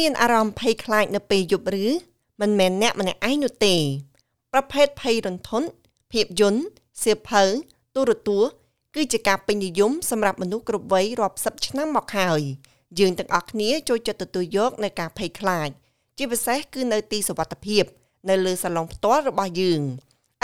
មានអារម្មណ៍ភ័យខ្លាចនៅពេលយប់ឬមិនមែនអ្នកម្នាក់ឯងនោះទេ ប្រភេទភ័យរន្ធត់ភាពយន្តសៀវភៅទូរទស្សន៍គឺជាការពេញនិយមសម្រាប់មនុស្សគ្រប់វ័យរាប់សិបឆ្នាំមកហើយយើងទាំងអស់គ្នាចូលចិត្តទទួលយកនៅការភ័យខ្លាចជាពិសេសគឺនៅទីសុវត្ថិភាព នៅលើសាឡុងផ្ទាល់របស់យើង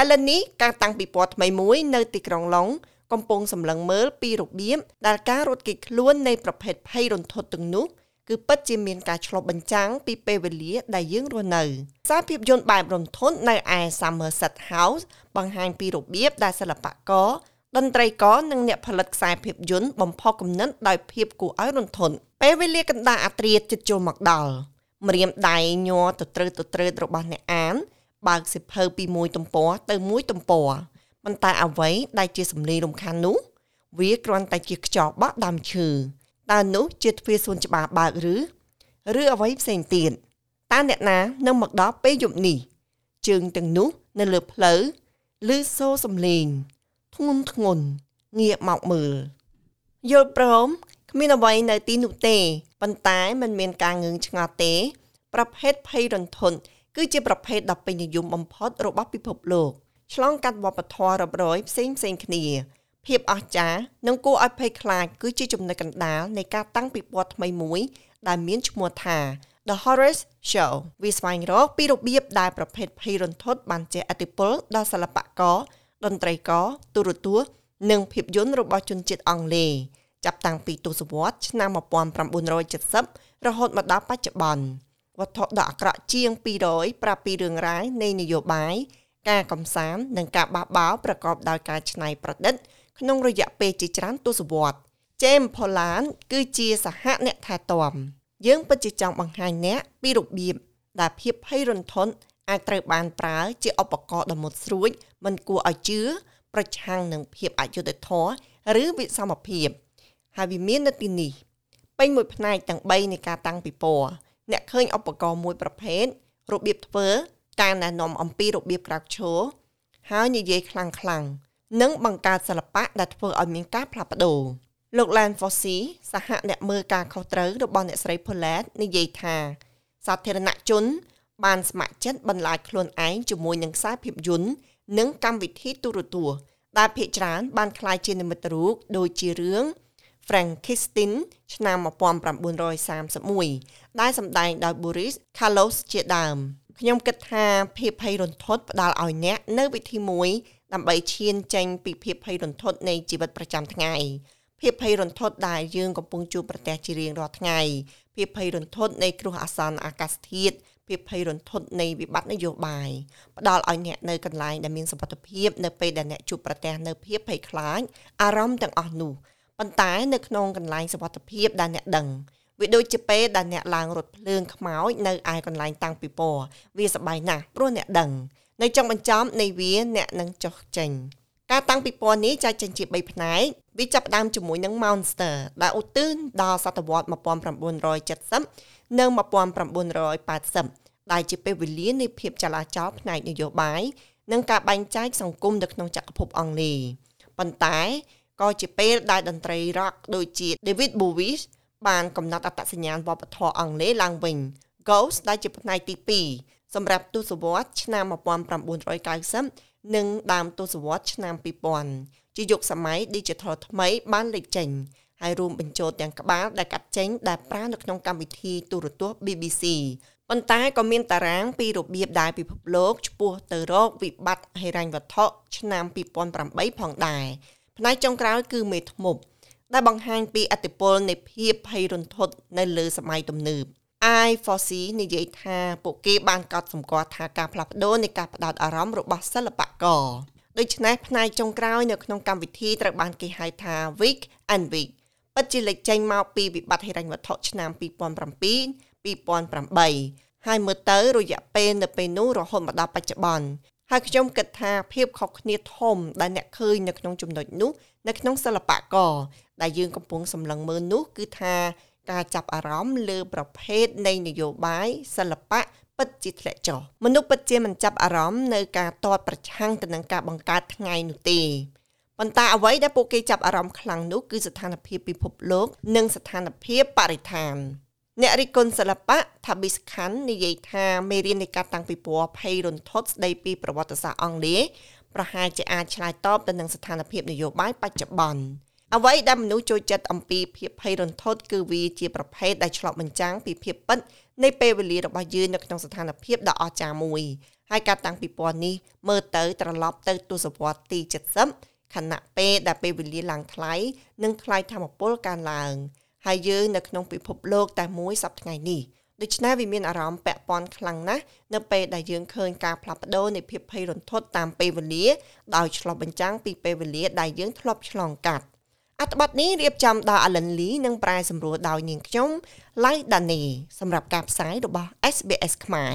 ឥឡូវនេះការតាំងពិព័រណ៍ថ្មីមួយនៅទីក្រុងឡុងកំពុងសម្លឹងមើលពីរបៀបដែលការរត់គេចខ្លួននៃប្រភេទភ័យរន្ធត់ទាំងនោះ គឺពិតជាមានការឆ្លុះបញ្ចាំងពីពេលវេលាដែលយើងរស់នៅសារភាពយន្តបែបរន្ធត់នៅឯ Somerset House បង្ហាញពីរបៀបដែលសិល្បករតន្ត្រីករនិងអ្នកផលិតខ្សែភាពយន្តបំផុសគំនិតដោយភាពគួរឲ្យរន្ធត់ពេលវេលាកណ្ដាលអាត្រាជិតចូលមកដល់ម្រាមដៃញ័រទៅត្រើតទៅត្រើតរបស់អ្នកអាន បើកសិភៅពីមួយទំព័រទៅមួយទំព័រប៉ុន្តែអ្វីដែលជាសម្លេងរំខាននោះ វាគ្រាន់តែជាខ្យល់បក់ដើមឈើ តើនោះជាទ្វារសួនច្បារបើកឬឬអ្វីផ្សេងទៀតតើអ្នកណានឹងមកដល់ពេលយប់នេះជើងទាំងនោះនៅលើផ្លូវឬសូរសំឡេងធ្ងន់ធ្ងន់ងាកមកមើលយល់ព្រមគ្មានអ្វីនៅទីនោះទេប៉ុន្តែมันមានការងឿងឆ្ងល់ទេ ប្រភេទភ័យរន្ធត់គឺជាប្រភេទដ៏ពេញនិយមបំផុតរបស់ពិភពលោកឆ្លងកាត់វប្បធម៌រាប់រយផ្សេងផ្សេងគ្នា ភាពអស្ចារ្យនិងគួរឲ្យភ័យខ្លាចគឺជាចំណុចកណ្ដាលនៃការតាំងពិព័រណ៍ថ្មីមួយដែលមានឈ្មោះថា The Horror Show វាស្វែងរកពីរបៀបដែលប្រភេទភ័យរន្ធត់បានជះឥទ្ធិពលដល់សិល្បករតន្ត្រីករទូរទស្សន៍និងភាពយន្តរបស់ជនជាតិអង់គ្លេសចាប់តាំងពីទសវត្សរ៍ឆ្នាំ1970រហូតមកដល់បច្ចុប្បន្នវត្ថុដ៏អាក្រក់ជាង200ប្រាប់ពីរឿងរ៉ាវនៃនយោបាយការកំសាន្តនិងការបះបោរប្រកបដោយការច្នៃប្រឌិត ក្នុងរយៈពេលជាច្រើនទសវត្សរ៍ James Polan គឺជាសហអ្នកថែទាំយើងពិតជាចង់បង្ហាញអ្នកពីរបៀបដែលភាពភ័យរន្ធត់អាចត្រូវបានប្រើជាឧបករណ៍ដ៏មុតស្រួចមិនគួរឲ្យជឿប្រឆាំងនឹងភាពអយុត្តិធម៌ឬវិសមភាពហើយវាមាននៅទីនេះពេញមួយផ្នែកទាំង3នៃការតាំងពិព័រណ៍អ្នកឃើញឧបករណ៍មួយប្រភេទរបៀបធ្វើការណែនាំអំពីរបៀបក្រោកឈរហើយនិយាយខ្លាំងខ្លាំង និងបង្កើតសិល្បៈដែលធ្វើឲ្យមានការផ្លាស់ប្ដូរលោក Lan Fossey សហអ្នកមើលការខុសត្រូវរបស់អ្នកស្រី Paulette និយាយថាសាធារណជន បានស្ម័គ្រចិត្តបន្លាចខ្លួនឯងជាមួយនឹងខ្សែភាពយន្តនិងកម្មវិធីទូរទស្សន៍ដែលភាគច្រើនបានក្លាយជានិមិត្តរូបដូចជារឿង Frankenstein ឆ្នាំ1931ដែលសម្ដែងដោយ Boris Karloff ជាដើមខ្ញុំគិតថាភាពភ័យរន្ធត់ផ្ដល់ឲ្យអ្នកនៅវិធីមួយ ដើម្បីឈានចេញពីភាពភ័យរន្ធត់នៃជីវិតប្រចាំថ្ងៃភាពភ័យរន្ធត់ដែលយើងកំពុងជួបប្រទះជារៀងរាល់ថ្ងៃភាពភ័យរន្ធត់នៃគ្រោះអាសន្នអាកាសធាតុភាពភ័យរន្ធត់នៃវិបត្តិនយោបាយផ្ដល់ឲ្យអ្នកនៅកន្លែងដែលមានសុវត្ថិភាពនៅពេលដែលអ្នកជួបប្រទះនៅភាពភ័យខ្លាចអារម្មណ៍ទាំងអស់នោះប៉ុន្តែនៅក្នុងកន្លែងសុវត្ថិភាពដែលអ្នកដឹងវាដូចជាពេលដែលអ្នកឡើងរថភ្លើងខ្មោចនៅឯកន្លែងតាំងពីពណ៌វាសប្បាយណាស់ព្រោះអ្នកដឹង នៅចុងបញ្ចប់នៃវាអ្នកនឹងចុះចេញការតាំងពីពណ៌នេះចែកចេញជា3ផ្នែកវាចាប់ផ្ដើមជាមួយនឹង Monster ដែលឧទ្ទិសដល់សតវត្ស1970និង1980ដែលជាពេលវេលានៃភាពចលាចលផ្នែកនយោបាយនិងការបែងចែកសង្គមនៅក្នុងចក្រភពអង់គ្លេសប៉ុន្តែក៏ជាពេលដែលតន្ត្រី rock ដូចជា David Bowie បានកំណត់អត្តសញ្ញាណវប្បធម៌អង់គ្លេសឡើងវិញ Ghost ដែលជាផ្នែកទី2 សម្រាប់ទសវត្សរ៍ឆ្នាំ1990និងដើមទសវត្សរ៍ឆ្នាំ2000ជាយុគសម័យ Digital ថ្មីបានលេចចេញហើយរួមបញ្ចូលទាំងក្បាលដែលកាត់ចេញដែលប្រើនៅក្នុងកម្មវិធីទូរទស្សន៍ BBC ប៉ុន្តែក៏មានតារាងពីរបៀបដែលពិភពលោកឆ្ពោះទៅរកវិបត្តិហិរញ្ញវត្ថុឆ្នាំ2008ផងដែរផ្នែកចុងក្រោយគឺមេធ្មប់ដែលបង្ហាញពីអតិពលនៃភាពភ័យរន្ធត់នៅលើសម័យទំនើប I4C និយាយថាពួកគេបានកត់សម្គាល់ថាការផ្លាស់ប្ដូរនៃការផ្ដោតអារម្មណ៍របស់សិល្បករដូច្នេះផ្នែកចុងក្រោយនៅក្នុងកម្មវិធីត្រូវបានគេហៅថា Week and Week ពិតជាលេចចេញមកពីវិបត្តិហិរញ្ញវត្ថុឆ្នាំ2007 2008ហើយមើលទៅរយៈពេលនៅពេលនោះរហូតមកដល់បច្ចុប្បន្នហើយខ្ញុំគិតថាភាពខុសគ្នាធំដែលអ្នកឃើញនៅក្នុងចំណុចនោះនៅក្នុងសិល្បករដែលយើងកំពុងសម្លឹងមើលនោះគឺថា ការចាប់អារម្មណ៍លើប្រភេទនៃនយោបាយសិល្បៈពិតជាធ្លាក់ចុះមនុស្សពិតជាមិនចាប់អារម្មណ៍នៅការតតប្រឆាំងទៅនឹងការបង្កើតថ្ងៃនោះទេប៉ុន្តែអ្វីដែលពួកគេចាប់អារម្មណ៍ខ្លាំងនោះគឺស្ថានភាពពិភពលោក និងស្ថានភាពបរិស្ថានអ្នករិះគន់សិល្បៈថាប៊ីសខាន់និយាយថាមេរៀននៃការតាំងពីព្រោះភ័យរន្ធត់ស្ដីពីប្រវត្តិសាស្ត្រអង់គ្លេសប្រហែលជាអាចឆ្លើយតបទៅនឹងស្ថានភាពនយោបាយបច្ចុប្បន្ន អ្វីដែលមនុស្សចូលចិត្តអំពីភាពភ័យរន្ធត់គឺវាជាប្រភេទដែលឆ្លុះបញ្ចាំងពីភាពពិតនៃពេលវេលារបស់យើងនៅក្នុងស្ថានភាពដ៏អស្ចារ្យមួយហើយការតាំងពីពណ៌នេះមើលទៅត្រឡប់ទៅទសវត្សរ៍ទី70ខណៈពេលដែលពេលវេលាឡើងថ្លៃនិងថ្លៃធម្មពលកើនឡើងហើយយើងនៅក្នុងពិភពលោកតែមួយសប្តាហ៍ថ្ងៃនេះដូច្នេះវាមានអារម្មណ៍ពាក់ព័ន្ធខ្លាំងណាស់នៅពេលដែលយើងឃើញការផ្លាស់ប្ដូរនៃភាពភ័យរន្ធត់តាមពេលវេលាដោយឆ្លុះបញ្ចាំងពីពេលវេលាដែលយើងធ្លាប់ឆ្លងកាត់ អត្ថបទនេះរៀបចំដោយ Alan Lee និងប្រែសម្រួលដោយនាងខ្ញុំ Lai Dani សម្រាប់ការផ្សាយរបស់ SBS ខ្មែរ